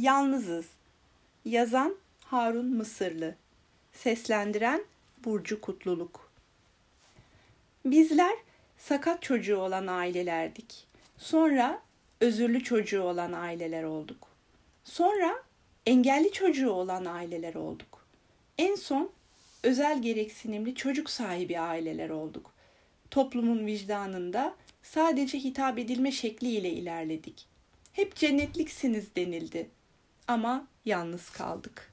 Yalnızız. Yazan Harun Mısırlı. Seslendiren Burcu Kutluluk. Bizler sakat çocuğu olan ailelerdik. Sonra özürlü çocuğu olan aileler olduk. Sonra engelli çocuğu olan aileler olduk. En son özel gereksinimli çocuk sahibi aileler olduk. Toplumun vicdanında sadece hitap edilme şekliyle ilerledik. Hep cennetliksiniz denildi. Ama yalnız kaldık.